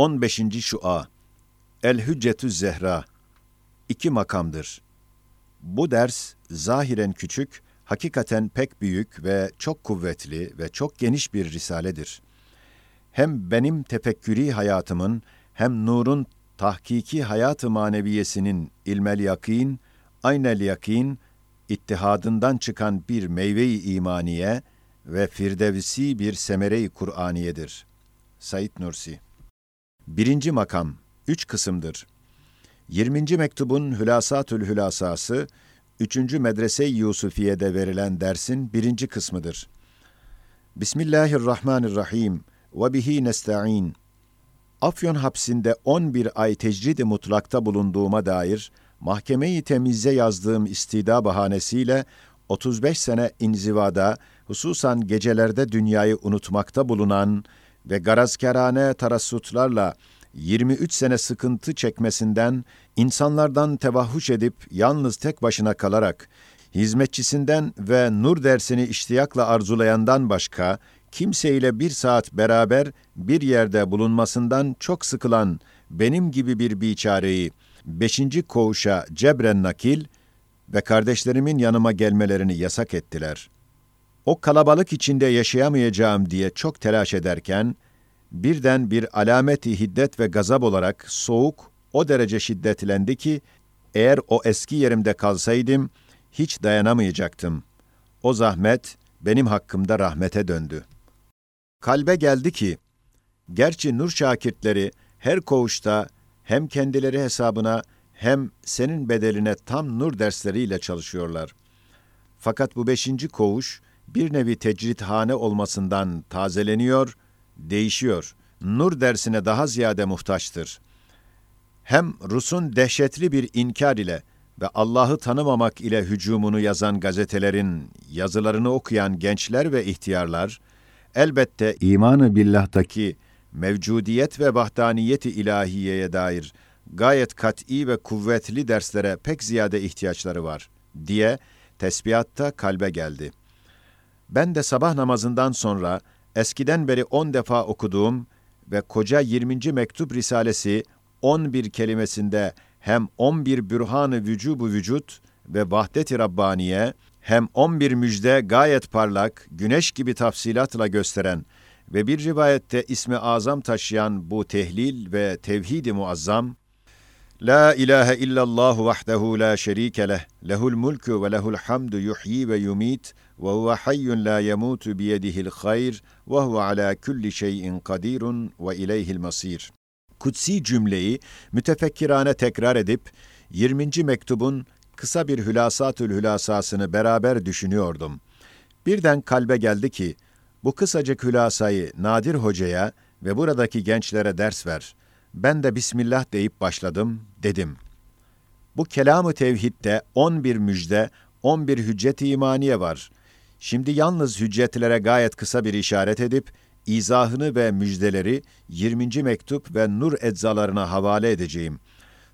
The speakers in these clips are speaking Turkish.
15. Şua El Hüccetü Zehra İki makamdır. Bu ders zahiren küçük, hakikaten pek büyük ve çok kuvvetli ve çok geniş bir risaledir. Hem benim tefekkürî hayatımın hem nurun tahkiki hayatı maneviyesinin ilmel yakin, aynel yakin, ittihadından çıkan bir meyve-i imaniye ve firdevsi bir semere-i Kur'aniyedir. Said Nursi Birinci makam, üç kısımdır. 20. mektubun Hülasatül Hülasası, 3. Medrese-i Yusufiye'de verilen dersin birinci kısmıdır. Bismillahirrahmanirrahim ve bihi nesta'in. Afyon hapsinde 11 ay tecrid-i mutlakta bulunduğuma dair mahkemeyi temizze yazdığım istida bahanesiyle 35 sene inzivada, hususan gecelerde dünyayı unutmakta bulunan ve garazkerane tarassutlarla 23 sene sıkıntı çekmesinden, insanlardan tevahhuş edip yalnız tek başına kalarak, hizmetçisinden ve nur dersini iştiyakla arzulayandan başka, kimseyle bir saat beraber bir yerde bulunmasından çok sıkılan benim gibi bir biçareyi, beşinci koğuşa cebren nakil ve kardeşlerimin yanıma gelmelerini yasak ettiler. O kalabalık içinde yaşayamayacağım diye çok telaş ederken, birden bir alameti hiddet ve gazap olarak soğuk o derece şiddetlendi ki, eğer o eski yerimde kalsaydım, hiç dayanamayacaktım. O zahmet benim hakkımda rahmete döndü. Kalbe geldi ki, gerçi nur şakirtleri her koğuşta hem kendileri hesabına hem senin bedeline tam nur dersleriyle çalışıyorlar. Fakat bu beşinci koğuş bir nevi tecrithane olmasından tazeleniyor, değişiyor. Nur dersine daha ziyade muhtaçtır. Hem Rus'un dehşetli bir inkar ile ve Allah'ı tanımamak ile hücumunu yazan gazetelerin yazılarını okuyan gençler ve ihtiyarlar, elbette imanı billahtaki mevcudiyet ve vahdaniyeti ilahiyeye dair gayet kat'i ve kuvvetli derslere pek ziyade ihtiyaçları var diye tesbihatta kalbe geldi. Ben de sabah namazından sonra eskiden beri on defa okuduğum ve koca 20. mektup risalesi 11 kelimesinde hem 11 bürhanı vücubu vücut ve vahdet-i Rabbaniye hem 11 müjde gayet parlak, güneş gibi tafsilatla gösteren ve bir rivayette ismi azam taşıyan bu tehlil ve tevhid-i muazzam, La ilahe illallah vahdehu la şerike leh, lehul mulku ve lehul hamdu yuhyi ve yumit ve huve hayyun la yemutu biyedihil hayr ve huve ala kulli şeyin kadirun ve ileyhil masir. Kutsi cümleyi mütefekkirane tekrar edip 20. mektubun kısa bir hülasatül hülasasını beraber düşünüyordum. Birden kalbe geldi ki, bu kısacık hülasayı Nadir Hoca'ya ve buradaki gençlere ders ver. Ben de Bismillah deyip başladım, dedim. Bu kelamı tevhidde 11 müjde, 11 hüccet-i imaniye var. Şimdi yalnız hüccetlere gayet kısa bir işaret edip, izahını ve müjdeleri 20. mektup ve nur eczalarına havale edeceğim.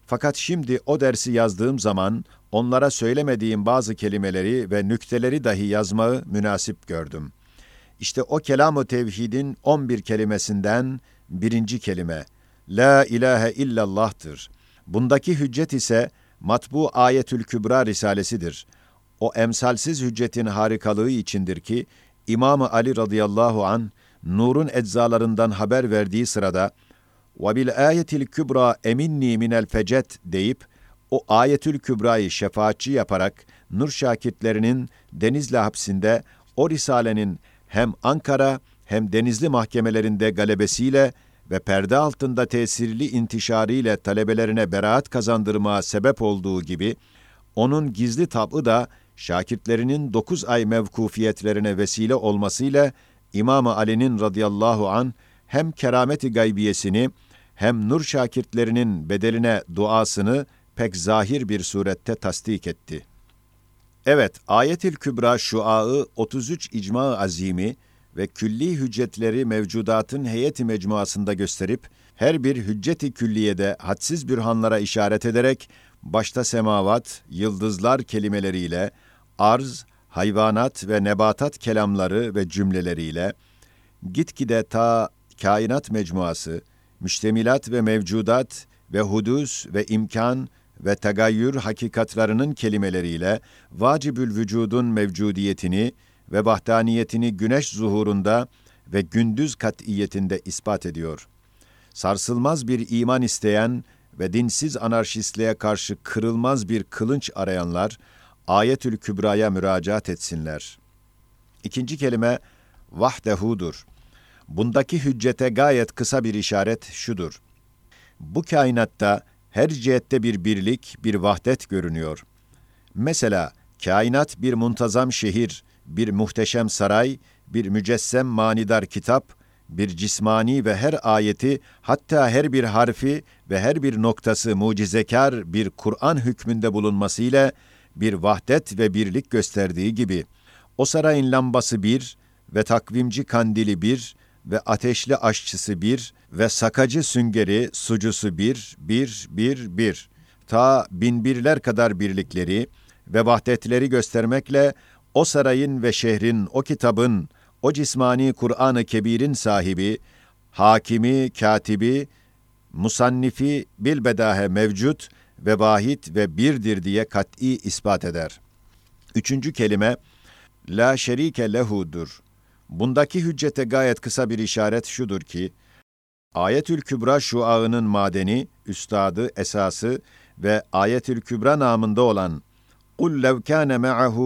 Fakat şimdi o dersi yazdığım zaman onlara söylemediğim bazı kelimeleri ve nükteleri dahi yazmayı münasip gördüm. İşte o kelam-ı tevhidin 11 kelimesinden birinci kelime, La ilahe illallah'tır. Bundaki hüccet ise matbu Ayetül Kübra risalesidir. O emsalsiz hüccetin harikalığı içindir ki, İmam Ali radıyallahu an nurun eczalarından haber verdiği sırada ve bil ayetil kübra eminni minel fecet deyip o ayetül kübrayı şefaatçi yaparak nur şakirtlerinin Denizli hapsinde o risalenin hem Ankara hem Denizli mahkemelerinde galebesiyle ve perde altında tesirli intişariyle talebelerine beraat kazandırmaya sebep olduğu gibi, onun gizli tabı da şakirtlerinin dokuz ay mevkufiyetlerine vesile olmasıyla İmam Ali'nin radıyallahu an hem kerameti gaybiyesini hem nur şakirtlerinin bedeline duasını pek zahir bir surette tasdik etti. Evet, Ayetil Kübra şuağı 33 icma azimi ve külli hüccetleri mevcudatın heyeti mecmuasında gösterip her bir hücceti külliyede hadsiz bürhanlara işaret ederek başta semavat, yıldızlar kelimeleriyle arz, hayvanat ve nebatat kelamları ve cümleleriyle gitgide ta kainat mecmuası müştemilat ve mevcudat ve hudus ve imkan ve tegayyür hakikatlarının kelimeleriyle vacibül vücudun mevcudiyetini ve vahdaniyetini güneş zuhurunda ve gündüz kat'iyetinde ispat ediyor. Sarsılmaz bir iman isteyen ve dinsiz anarşistliğe karşı kırılmaz bir kılınç arayanlar, Ayetül Kübra'ya müracaat etsinler. İkinci kelime, vahdehudur. Bundaki hüccete gayet kısa bir işaret şudur. Bu kainatta her cihette bir birlik, bir vahdet görünüyor. Mesela kainat bir muntazam şehir, bir muhteşem saray, bir mücessem manidar kitap, bir cismani ve her ayeti, hatta her bir harfi ve her bir noktası mucizekar bir Kur'an hükmünde bulunmasıyla bir vahdet ve birlik gösterdiği gibi, o sarayın lambası bir ve takvimci kandili bir ve ateşli aşçısı bir ve sakacı süngeri, sucusu bir, bir, bir, bir. Ta binbirler kadar birlikleri ve vahdetleri göstermekle o sarayın ve şehrin, o kitabın, o cismani Kur'an-ı Kebir'in sahibi, hakimi, katibi, musannifi bilbedahe mevcut ve vahid ve birdir diye kat'i ispat eder. Üçüncü kelime, la şerike lehudur. Bundaki hüccete gayet kısa bir işaret şudur ki, Ayetül Kübra şuağının madeni, üstadı, esası ve Ayetül Kübra namında olan قُلْ لَوْ كَانَ مَعَهُ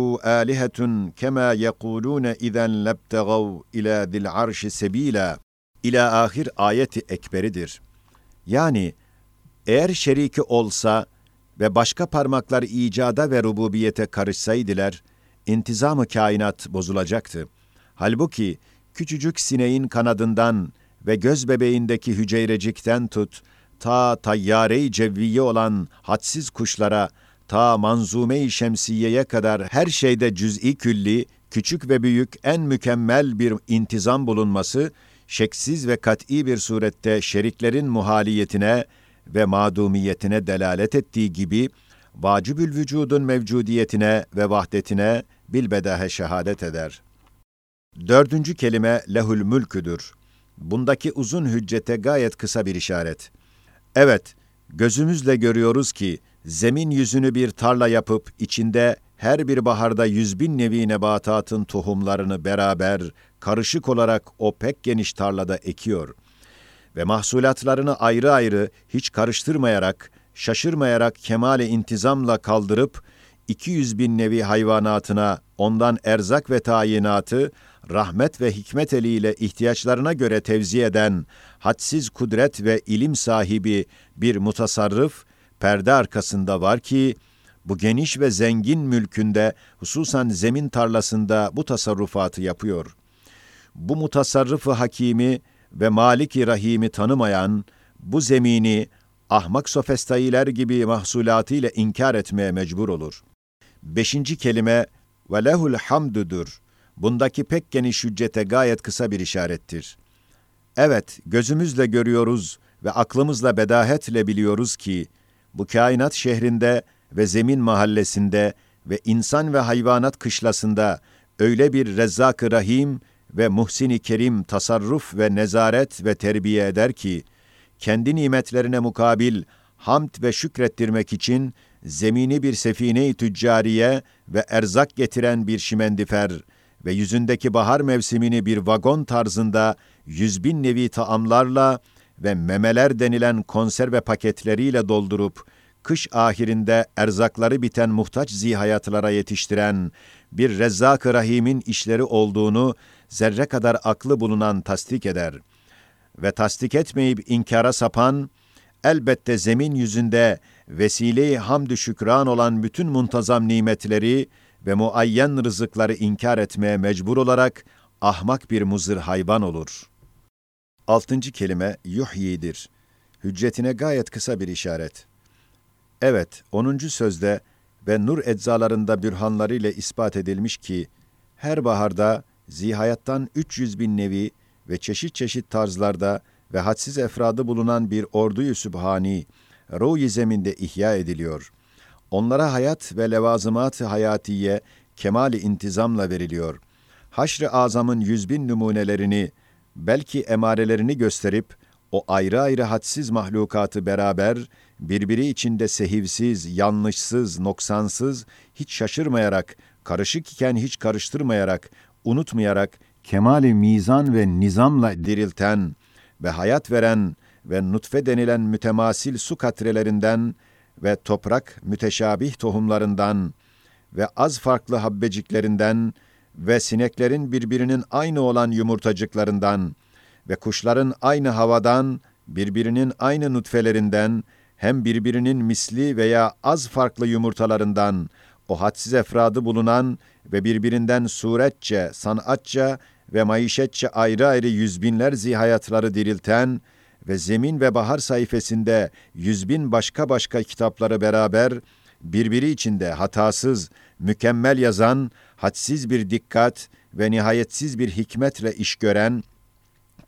آلِهَةٌ كَمَا يَقُولُونَ اِذَنْ لَبْتَغَوْا اِلَى ذِي الْعَرْشِ سَب۪يلًا İlâ ahir ayeti ekberidir. Yani eğer şeriki olsa ve başka parmaklar icada ve rububiyete karışsaydılar, intizamı kainat bozulacaktı. Halbuki küçücük sineğin kanadından ve göz bebeğindeki hücrecikten tut, ta tayyare-i cevviye olan hadsiz kuşlara, ta manzume-i şemsiyeye kadar her şeyde cüz'i külli, küçük ve büyük en mükemmel bir intizam bulunması, şeksiz ve kat'i bir surette şeriklerin muhaliyetine ve madumiyetine delalet ettiği gibi, vacibül vücudun mevcudiyetine ve vahdetine bilbedahe şehadet eder. Dördüncü kelime lehül mülküdür. Bundaki uzun hüccete gayet kısa bir işaret. Evet, gözümüzle görüyoruz ki, zemin yüzünü bir tarla yapıp içinde her bir baharda yüz bin nevi nebatatın tohumlarını beraber, karışık olarak o pek geniş tarlada ekiyor. Ve mahsulatlarını ayrı ayrı, hiç karıştırmayarak, şaşırmayarak kemale intizamla kaldırıp, 200 bin nevi hayvanatına ondan erzak ve tayinatı, rahmet ve hikmet eliyle ihtiyaçlarına göre tevzi eden, hadsiz kudret ve ilim sahibi bir mutasarrıf, perde arkasında var ki, bu geniş ve zengin mülkünde, hususan zemin tarlasında bu tasarrufatı yapıyor. Bu mutasarrıfı hakimi ve maliki rahimi tanımayan, bu zemini, ahmak sofestailer gibi mahsulatıyla inkar etmeye mecbur olur. Beşinci kelime, ve lehul hamdudur. Bundaki pek geniş hüccete gayet kısa bir işarettir. Evet, gözümüzle görüyoruz ve aklımızla bedahetle biliyoruz ki, bu kainat şehrinde ve zemin mahallesinde ve insan ve hayvanat kışlasında öyle bir Rezzak-ı Rahim ve Muhsin-i Kerim tasarruf ve nezaret ve terbiye eder ki, kendi nimetlerine mukabil hamd ve şükrettirmek için zemini bir sefine-i tüccariye ve erzak getiren bir şimendifer ve yüzündeki bahar mevsimini bir vagon tarzında yüz bin nevi taamlarla ve memeler denilen konserve paketleriyle doldurup, kış ahirinde erzakları biten muhtaç zihayatlara yetiştiren bir Rezzak-ı Rahim'in işleri olduğunu zerre kadar aklı bulunan tasdik eder. Ve tasdik etmeyip inkara sapan, elbette zemin yüzünde vesile-i hamdü şükran olan bütün muntazam nimetleri ve muayyen rızıkları inkar etmeye mecbur olarak ahmak bir muzır hayvan olur. Altıncı kelime yuhyidir. Hüccetine gayet kısa bir işaret. Evet, onuncu sözde ve nur eczalarında bürhanlarıyla ispat edilmiş ki, her baharda zihayattan 300 bin nevi ve çeşit çeşit tarzlarda ve hadsiz efradı bulunan bir orduyu sübhani, ruh zeminde ihya ediliyor. Onlara hayat ve levazımat-ı hayatiye kemali intizamla veriliyor. Haşr-ı azamın yüz bin numunelerini, belki emarelerini gösterip, o ayrı ayrı hadsiz mahlukatı beraber, birbiri içinde sehivsiz, yanlışsız, noksansız, hiç şaşırmayarak, karışık iken hiç karıştırmayarak, unutmayarak, kemali mizan ve nizamla dirilten ve hayat veren ve nutfe denilen mütemasil su katrelerinden ve toprak müteşabih tohumlarından ve az farklı habbeciklerinden ve sineklerin birbirinin aynı olan yumurtacıklarından ve kuşların aynı havadan, birbirinin aynı nutfelerinden, hem birbirinin misli veya az farklı yumurtalarından, o hadsiz efradı bulunan ve birbirinden suretçe, sanatça ve maişetçe ayrı ayrı yüzbinler zihayatları dirilten ve zemin ve bahar sayfasında yüzbin başka başka kitapları beraber, birbiri içinde hatasız, mükemmel yazan, hadsiz bir dikkat ve nihayetsiz bir hikmetle iş gören,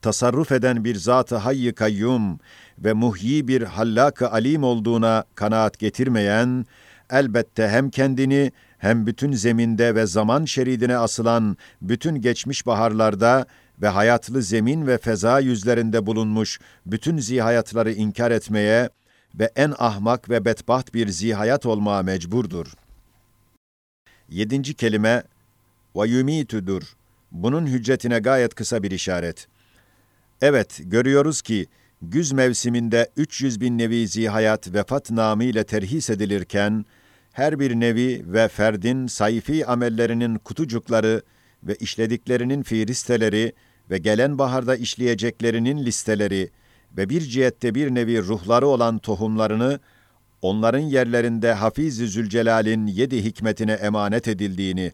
tasarruf eden bir zat-ı hayy kayyum ve muhyi bir hallak-ı alim olduğuna kanaat getirmeyen, elbette hem kendini hem bütün zeminde ve zaman şeridine asılan bütün geçmiş baharlarda ve hayatlı zemin ve feza yüzlerinde bulunmuş bütün zihayatları inkar etmeye ve en ahmak ve bedbaht bir zihayat olmaya mecburdur. Yedinci kelime, ve Bunun hüccetine gayet kısa bir işaret. Evet, görüyoruz ki, güz mevsiminde 300 bin nevi zihayat vefat namı ile terhis edilirken, her bir nevi ve ferdin sayfi amellerinin kutucukları ve işlediklerinin firisteleri ve gelen baharda işleyeceklerinin listeleri ve bir cihette bir nevi ruhları olan tohumlarını onların yerlerinde Hafiz-i Zülcelal'in yedi hikmetine emanet edildiğini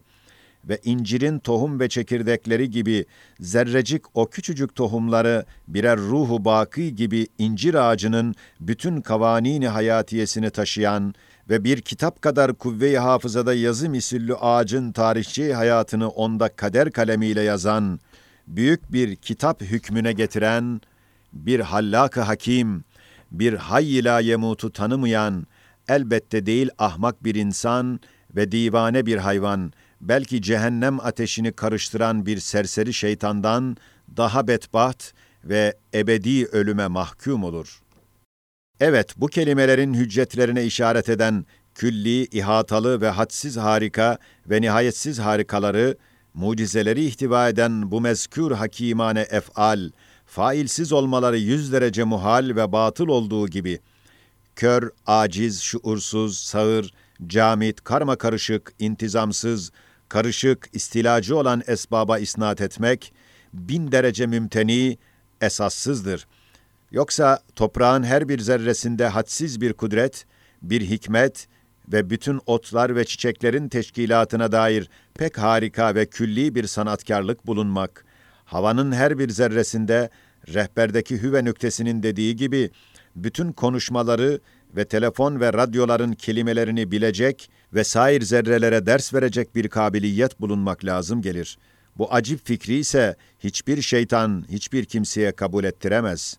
ve incirin tohum ve çekirdekleri gibi zerrecik o küçücük tohumları birer ruhu baki gibi incir ağacının bütün kavanini hayatiyesini taşıyan ve bir kitap kadar kuvve-i hafızada yazı misillü ağacın tarihçi hayatını onda kader kalemiyle yazan, büyük bir kitap hükmüne getiren, bir hallak-ı hakim, bir hayy la yemutu tanımayan, elbette değil ahmak bir insan ve divane bir hayvan, belki cehennem ateşini karıştıran bir serseri şeytandan daha bedbaht ve ebedi ölüme mahkum olur. Evet, bu kelimelerin hüccetlerine işaret eden külli, ihatalı ve hadsiz harika ve nihayetsiz harikaları, mucizeleri ihtiva eden bu mezkür hakimane ef'al, failsiz olmaları yüz derece muhal ve batıl olduğu gibi, kör, aciz, şuursuz, sağır, camit, karma karışık, intizamsız, karışık, istilacı olan esbaba isnat etmek, bin derece mümteni, esassızdır. Yoksa toprağın her bir zerresinde hadsiz bir kudret, bir hikmet ve bütün otlar ve çiçeklerin teşkilatına dair pek harika ve külli bir sanatkarlık bulunmak, havanın her bir zerresinde rehberdeki hüve nüktesinin dediği gibi bütün konuşmaları ve telefon ve radyoların kelimelerini bilecek ve sair zerrelere ders verecek bir kabiliyet bulunmak lazım gelir. Bu acip fikri ise hiçbir şeytan hiçbir kimseye kabul ettiremez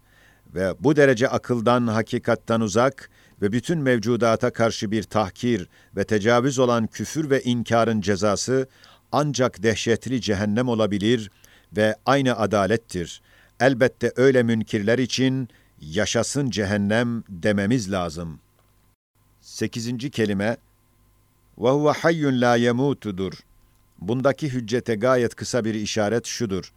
ve bu derece akıldan, hakikattan uzak ve bütün mevcudata karşı bir tahkir ve tecavüz olan küfür ve inkarın cezası ancak dehşetli cehennem olabilir ve aynı adalettir. Elbette öyle münkirler için yaşasın cehennem dememiz lazım. Sekizinci kelime ve huve hayyun la yemutudur. Bundaki hüccete gayet kısa bir işaret şudur.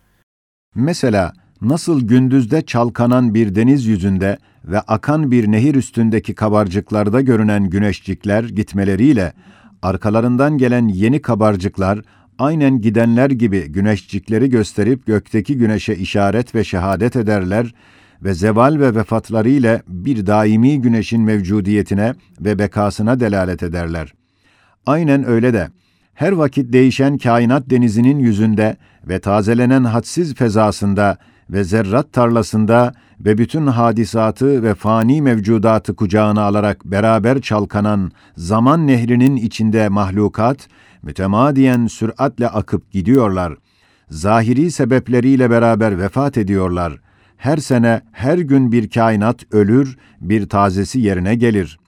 Mesela nasıl gündüzde çalkanan bir deniz yüzünde ve akan bir nehir üstündeki kabarcıklarda görünen güneşcikler gitmeleriyle arkalarından gelen yeni kabarcıklar aynen gidenler gibi güneşcikleri gösterip gökteki güneşe işaret ve şehadet ederler ve zeval ve vefatları ile bir daimi güneşin mevcudiyetine ve bekasına delalet ederler. Aynen öyle de her vakit değişen kainat denizinin yüzünde ve tazelenen hadsiz fezasında ve zerrat tarlasında ve bütün hadisatı ve fani mevcudatı kucağına alarak beraber çalkanan zaman nehrinin içinde mahlukat, mütemadiyen süratle akıp gidiyorlar. Zahiri sebepleriyle beraber vefat ediyorlar. Her sene, her gün bir kainat ölür, bir tazesi yerine gelir.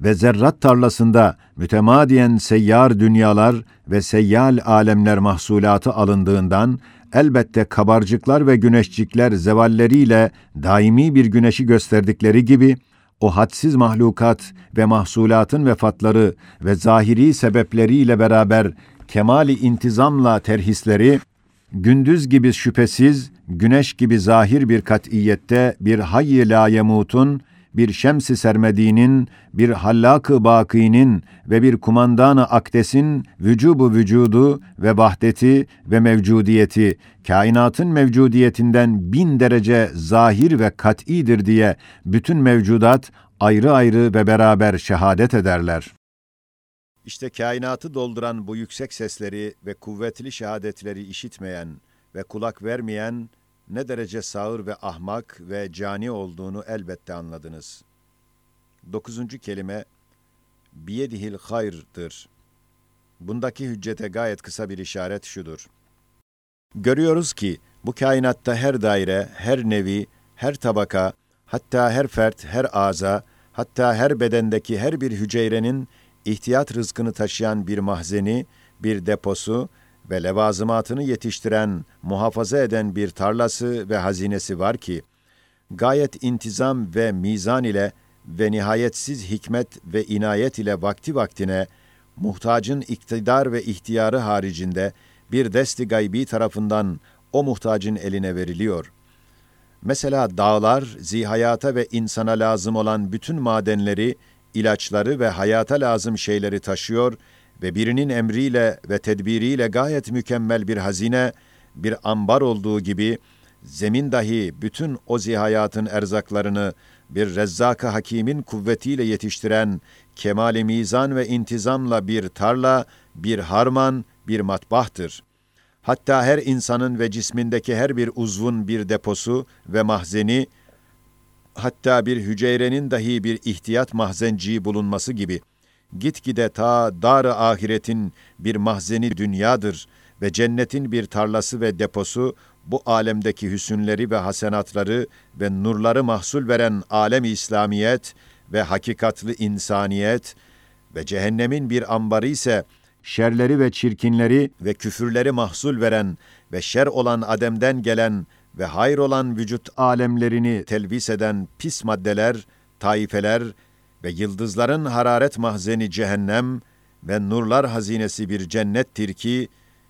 Ve zerrat tarlasında mütemadiyen seyyar dünyalar ve seyyal alemler mahsulatı alındığından, elbette kabarcıklar ve güneşcikler zevalleriyle daimi bir güneşi gösterdikleri gibi, o hadsiz mahlukat ve mahsulatın vefatları ve zahiri sebepleriyle beraber kemali intizamla terhisleri, gündüz gibi şüphesiz, güneş gibi zahir bir kat'iyette bir hayy la yemutun, bir şems-i sermedinin, bir hallak-ı ve bir kumandan-ı akdesin vücubu vücudu ve vahdeti ve mevcudiyeti, kainatın mevcudiyetinden bin derece zahir ve kat'idir diye bütün mevcudat ayrı ayrı ve beraber şehadet ederler. İşte kainatı dolduran bu yüksek sesleri ve kuvvetli şehadetleri işitmeyen ve kulak vermeyen ne derece sağır ve ahmak ve cani olduğunu elbette anladınız. Dokuzuncu kelime, biyedihil hayr'dır. Bundaki hüccete gayet kısa bir işaret şudur. Görüyoruz ki bu kainatta her daire, her nevi, her tabaka, hatta her fert, her aza, hatta her bedendeki her bir hücrenin ihtiyat rızkını taşıyan bir mahzeni, bir deposu ve levazımatını yetiştiren, muhafaza eden bir tarlası ve hazinesi var ki, gayet intizam ve mizan ile ve nihayetsiz hikmet ve inayet ile vakti vaktine, muhtacın iktidar ve ihtiyarı haricinde bir desti gaybi tarafından o muhtacın eline veriliyor. Mesela dağlar, zihayata ve insana lazım olan bütün madenleri, ilaçları ve hayata lazım şeyleri taşıyor ve birinin emriyle ve tedbiriyle gayet mükemmel bir hazine, bir ambar olduğu gibi, zemin dahi bütün o zihayatın erzaklarını bir rezzak-ı hakimin kuvvetiyle yetiştiren, kemali mizan ve intizamla bir tarla, bir harman, bir matbahtır. Hatta her insanın ve cismindeki her bir uzvun bir deposu ve mahzeni, hatta bir hücrenin dahi bir ihtiyat mahzenciği bulunması gibi, gitgide ta dar ahiretin bir mahzeni dünyadır ve cennetin bir tarlası ve deposu, bu alemdeki hüsünleri ve hasenatları ve nurları mahsul veren alem İslamiyet ve hakikatlı insaniyet ve cehennemin bir ambarı ise şerleri ve çirkinleri ve küfürleri mahsul veren ve şer olan ademden gelen ve hayır olan vücut alemlerini telvis eden pis maddeler, taifeler ve yıldızların hararet mahzeni cehennem ve nurlar hazinesi bir cennettir ki,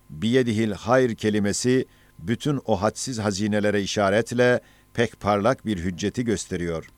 biyedihil hayr kelimesi, bütün o hadsiz hazinelere işaretle pek parlak bir hücceti gösteriyor.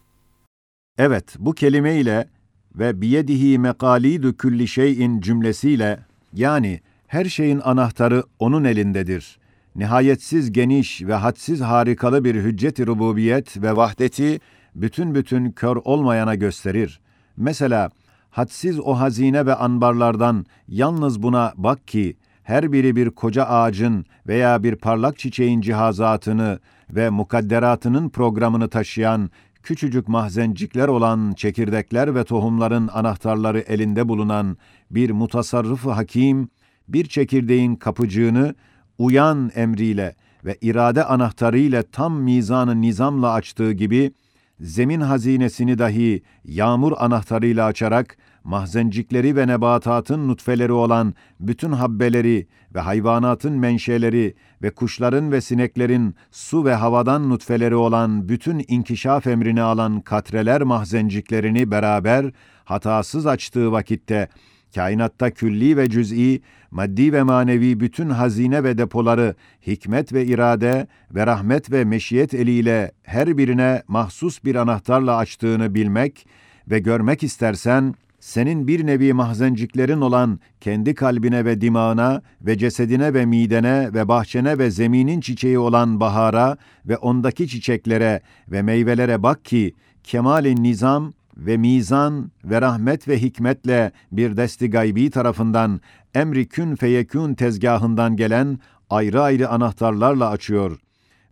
Evet, bu kelime ile ve biyedihi mekalidu külli şeyin cümlesiyle, yani her şeyin anahtarı onun elindedir. Nihayetsiz geniş ve hadsiz harikalı bir hüccet-i rububiyet ve vahdeti bütün bütün kör olmayana gösterir. Mesela hadsiz o hazine ve anbarlardan yalnız buna bak ki her biri bir koca ağacın veya bir parlak çiçeğin cihazatını ve mukadderatının programını taşıyan küçücük mahzencikler olan çekirdekler ve tohumların anahtarları elinde bulunan bir mutasarrıf hakim, bir çekirdeğin kapıcığını uyan emriyle ve irade anahtarıyla tam mizanı nizamla açtığı gibi, zemin hazinesini dahi yağmur anahtarıyla açarak, mahzencikleri ve nebatatın nutfeleri olan bütün habbeleri ve hayvanatın menşeleri ve kuşların ve sineklerin su ve havadan nutfeleri olan bütün inkişaf emrini alan katreler mahzenciklerini beraber hatasız açtığı vakitte, kainatta külli ve cüz'i, maddi ve manevi bütün hazine ve depoları hikmet ve irade ve rahmet ve meşiyet eliyle her birine mahsus bir anahtarla açtığını bilmek ve görmek istersen, senin bir nevi mahzenciklerin olan kendi kalbine ve dimağına ve cesedine ve midene ve bahçene ve zeminin çiçeği olan bahara ve ondaki çiçeklere ve meyvelere bak ki kemali nizam ve mizan ve rahmet ve hikmetle bir desti gaybi tarafından emri kün feyekün tezgahından gelen ayrı ayrı anahtarlarla açıyor.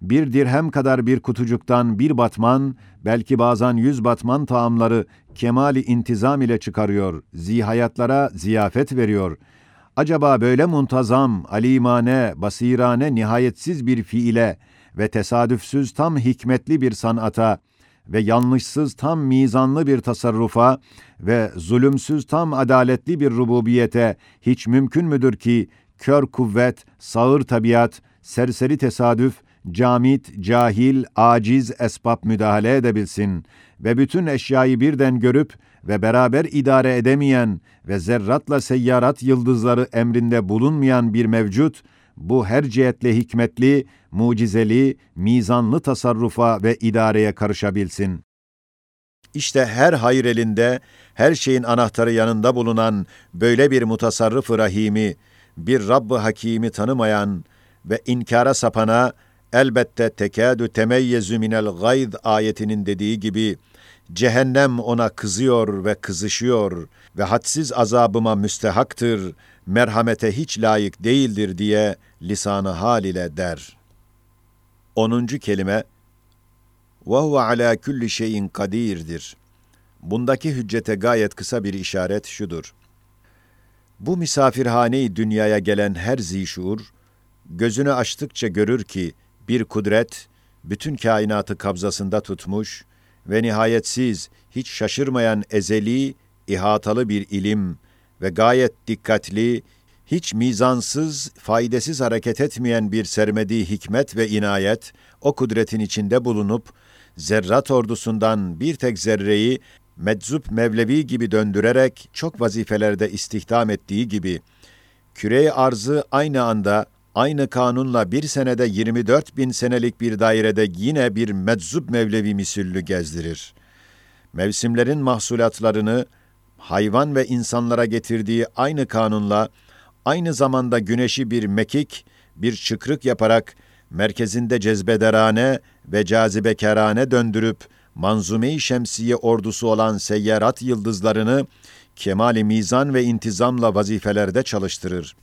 Bir dirhem kadar bir kutucuktan bir batman, belki bazen yüz batman taamları kemali intizam ile çıkarıyor, zihayatlara ziyafet veriyor. Acaba böyle muntazam, alimane, basirane, nihayetsiz bir fiile ve tesadüfsüz tam hikmetli bir sanata, ve yanlışsız tam mizanlı bir tasarrufa ve zulümsüz tam adaletli bir rububiyete hiç mümkün müdür ki kör kuvvet, sağır tabiat, serseri tesadüf, camit, cahil, aciz esbab müdahale edebilsin ve bütün eşyayı birden görüp ve beraber idare edemeyen ve zerratla seyyarat yıldızları emrinde bulunmayan bir mevcut, bu her cihetle hikmetli, mucizeli, mizanlı tasarrufa ve idareye karışabilsin. İşte her hayır elinde, her şeyin anahtarı yanında bulunan böyle bir mutasarrıf-ı rahimi, bir Rabb-ı Hakimi tanımayan ve inkara sapana, elbette tekâdü temeyyezu minel gayd ayetinin dediği gibi, Cehennem ona kızıyor ve kızışıyor ve hadsiz azabıma müstehaktır, merhamete hiç layık değildir diye lisanı hal ile der. 10. kelime ve huve ala külli şeyin kadirdir. Bundaki hüccete gayet kısa bir işaret şudur. Bu misafirhaneyi dünyaya gelen her zişur, gözünü açtıkça görür ki bir kudret, bütün kainatı kabzasında tutmuş, ve nihayetsiz, hiç şaşırmayan ezeli, ihatalı bir ilim ve gayet dikkatli, hiç mizansız, faydasız hareket etmeyen bir sermediği hikmet ve inayet, o kudretin içinde bulunup, zerrat ordusundan bir tek zerreyi meczup mevlevi gibi döndürerek çok vazifelerde istihdam ettiği gibi, küre arzı aynı anda, aynı kanunla bir senede 24 bin senelik bir dairede yine bir meczup mevlevi misüllü gezdirir. Mevsimlerin mahsulatlarını, hayvan ve insanlara getirdiği aynı kanunla, aynı zamanda güneşi bir mekik, bir çıkrık yaparak, merkezinde cezbederane ve cazibekerane döndürüp, manzume-i şemsiye ordusu olan seyyarat yıldızlarını kemali mizan ve intizamla vazifelerde çalıştırır.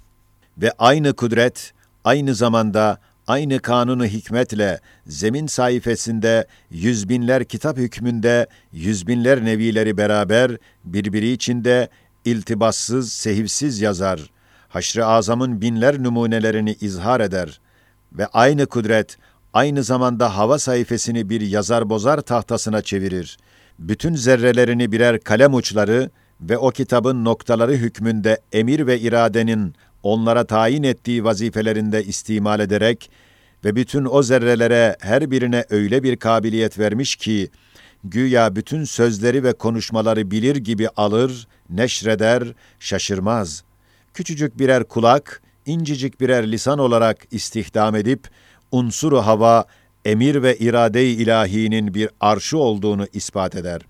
Ve aynı kudret, aynı zamanda aynı kanunu hikmetle zemin sayfasında yüz binler kitap hükmünde yüz binler nevileri beraber birbiri içinde iltibassız, sehivsiz yazar. Haşr-ı Azam'ın binler numunelerini izhar eder ve aynı kudret aynı zamanda hava sayfasını bir yazar bozar tahtasına çevirir. Bütün zerrelerini birer kalem uçları ve o kitabın noktaları hükmünde emir ve iradenin onlara tayin ettiği vazifelerinde istimal ederek ve bütün o zerrelere her birine öyle bir kabiliyet vermiş ki, güya bütün sözleri ve konuşmaları bilir gibi alır, neşreder, şaşırmaz. Küçücük birer kulak, incicik birer lisan olarak istihdam edip, unsuru hava, emir ve irade-i ilahinin bir arşı olduğunu ispat eder.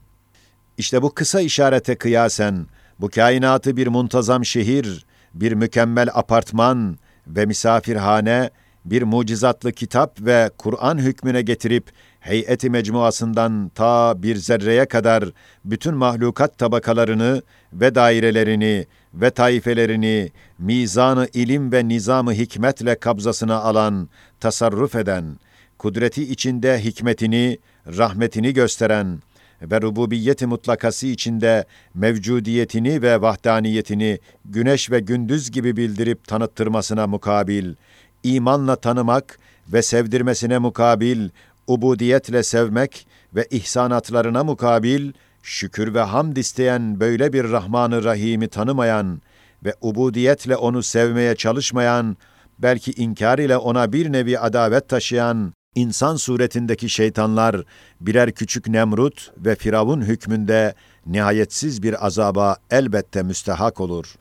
İşte bu kısa işarete kıyasen, bu kainatı bir muntazam şehir, bir mükemmel apartman ve misafirhane, bir mucizatlı kitap ve Kur'an hükmüne getirip heyeti mecmuasından ta bir zerreye kadar bütün mahlukat tabakalarını ve dairelerini ve taifelerini mizanı ilim ve nizamı hikmetle kabzasına alan, tasarruf eden, kudreti içinde hikmetini, rahmetini gösteren ve rububiyeti mutlakası içinde mevcudiyetini ve vahdaniyetini güneş ve gündüz gibi bildirip tanıttırmasına mukabil, imanla tanımak ve sevdirmesine mukabil, ubudiyetle sevmek ve ihsanatlarına mukabil, şükür ve hamd isteyen böyle bir Rahman-ı Rahim'i tanımayan ve ubudiyetle onu sevmeye çalışmayan, belki inkar ile ona bir nevi adavet taşıyan, insan suretindeki şeytanlar birer küçük Nemrut ve Firavun hükmünde nihayetsiz bir azaba elbette müstehak olur.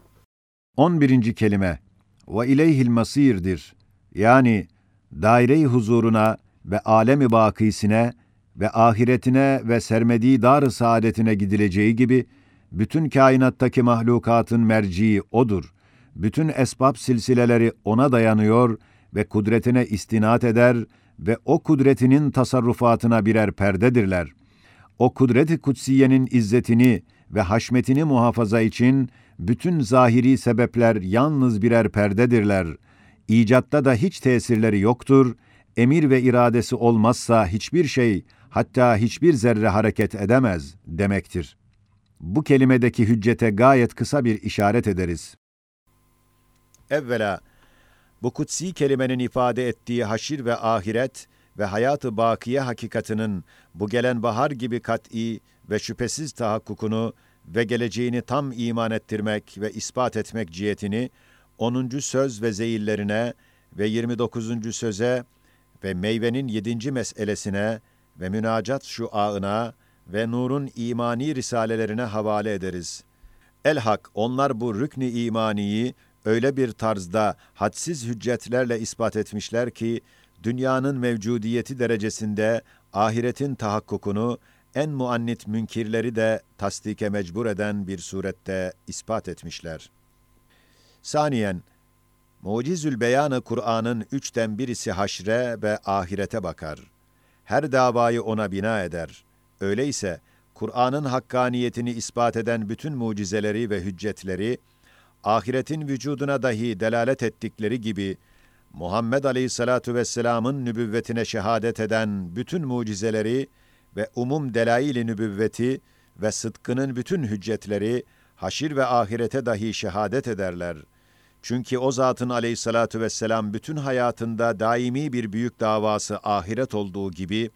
11. kelime ve ileyhil masirdir. Yani daire-i huzuruna ve alemi bakisine ve ahiretine ve sermediği dar saadetine gidileceği gibi bütün kainattaki mahlukatın merciği odur. Bütün esbab silsileleri ona dayanıyor ve kudretine istinat eder ve o kudretinin tasarrufatına birer perdedirler. O kudret-i kutsiyenin izzetini ve haşmetini muhafaza için bütün zahiri sebepler yalnız birer perdedirler. İcatta da hiç tesirleri yoktur. Emir ve iradesi olmazsa hiçbir şey, hatta hiçbir zerre hareket edemez demektir. Bu kelimedeki hüccete gayet kısa bir işaret ederiz. Evvela, bu kutsi kelimenin ifade ettiği haşir ve ahiret ve hayatı bakiye hakikatının bu gelen bahar gibi kat'i ve şüphesiz tahakkukunu ve geleceğini tam iman ettirmek ve ispat etmek cihetini 10. söz ve zeyillerine ve 29. söze ve meyvenin 7. meselesine ve münacat şu ağına ve nurun imani risalelerine havale ederiz. Elhak onlar bu rükni imaniyi öyle bir tarzda hadsiz hüccetlerle ispat etmişler ki, dünyanın mevcudiyeti derecesinde ahiretin tahakkukunu en muannit münkirleri de tasdike mecbur eden bir surette ispat etmişler. Saniyen, Mucizül Beyanı Kur'an'ın üçten birisi haşre ve ahirete bakar. Her davayı ona bina eder. Öyleyse, Kur'an'ın hakkaniyetini ispat eden bütün mucizeleri ve hüccetleri, ahiretin vücuduna dahi delalet ettikleri gibi, Muhammed Aleyhisselatu Vesselam'ın nübüvvetine şehadet eden bütün mucizeleri ve umum delail-i nübüvveti ve sıdkının bütün hüccetleri, haşir ve ahirete dahi şehadet ederler. Çünkü o zatın aleyhissalatu vesselam bütün hayatında daimi bir büyük davası ahiret olduğu gibi,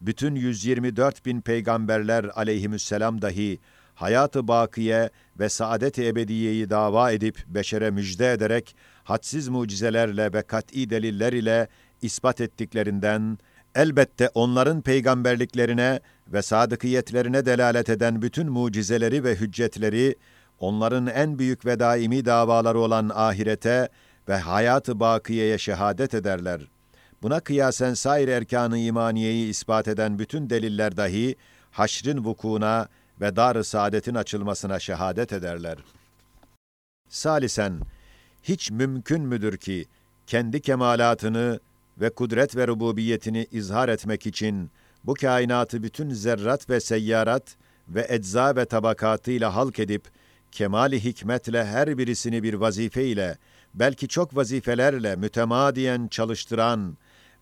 bütün 124 bin peygamberler aleyhisselam dahi hayatı bakiye ve saadet-i ebediyeyi dava edip beşere müjde ederek hadsiz mucizelerle ve kat'i deliller ile ispat ettiklerinden elbette onların peygamberliklerine ve sadıkiyetlerine delalet eden bütün mucizeleri ve hüccetleri onların en büyük ve daimi davaları olan ahirete ve hayatı bakiyeye şehadet ederler. Buna kıyasen sair erkanı imaniyeyi ispat eden bütün deliller dahi haşrin vukuuna ve dar-ı saadetin açılmasına şehadet ederler. Salisen, hiç mümkün müdür ki kendi kemalatını ve kudret ve rububiyetini izhar etmek için bu kainatı bütün zerrat ve seyyarat ve ecza ve tabakatıyla halk edip kemali hikmetle her birisini bir vazife ile belki çok vazifelerle mütemadiyen çalıştıran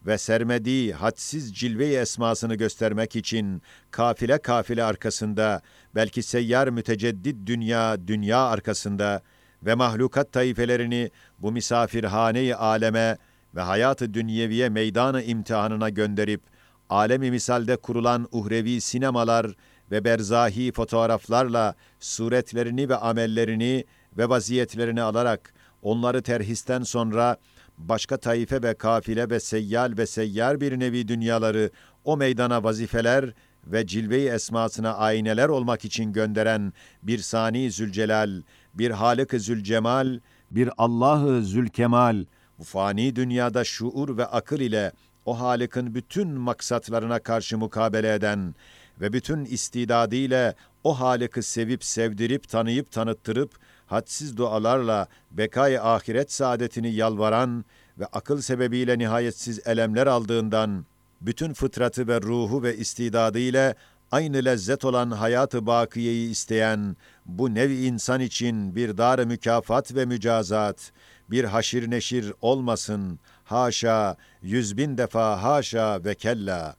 ve sermediği hadsiz cilve-i esmasını göstermek için kafile kafile arkasında, belki seyyar müteceddit dünya dünya arkasında ve mahlukat taifelerini bu misafirhane-i aleme ve hayatı dünyeviye meydanı imtihanına gönderip, alemi misalde kurulan uhrevi sinemalar ve berzahi fotoğraflarla suretlerini ve amellerini ve vaziyetlerini alarak onları terhisten sonra başka taife ve kafile ve seyyal ve seyyar bir nevi dünyaları o meydana vazifeler ve cilve-i esmasına ayneler olmak için gönderen bir Sani Zülcelal, bir Halık-ı Zülcemal, bir Allah-ı Zülkemal, bu fani dünyada şuur ve akıl ile o Halık'ın bütün maksatlarına karşı mukabele eden ve bütün istidadıyla o Halık'ı sevip sevdirip tanıyıp tanıttırıp hadsiz dualarla bekay ahiret saadetini yalvaran ve akıl sebebiyle nihayetsiz elemler aldığından bütün fıtratı ve ruhu ve istidadı ile aynı lezzet olan hayatı bakiyeyi isteyen bu nevi insan için bir dar mükafat ve mücazat, bir haşir neşir olmasın, haşa, yüz bin defa haşa ve kella.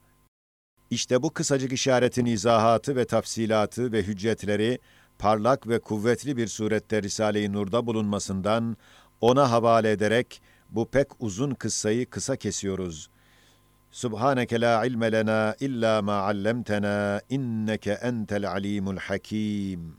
İşte bu kısacık işaretin izahatı ve tafsilatı ve hüccetleri, parlak ve kuvvetli bir surette Risale-i Nur'da bulunmasından, ona havale ederek, bu pek uzun kıssayı kısa kesiyoruz. Subhaneke la ilme lena illa ma allamtena inneke entel alimul hakim.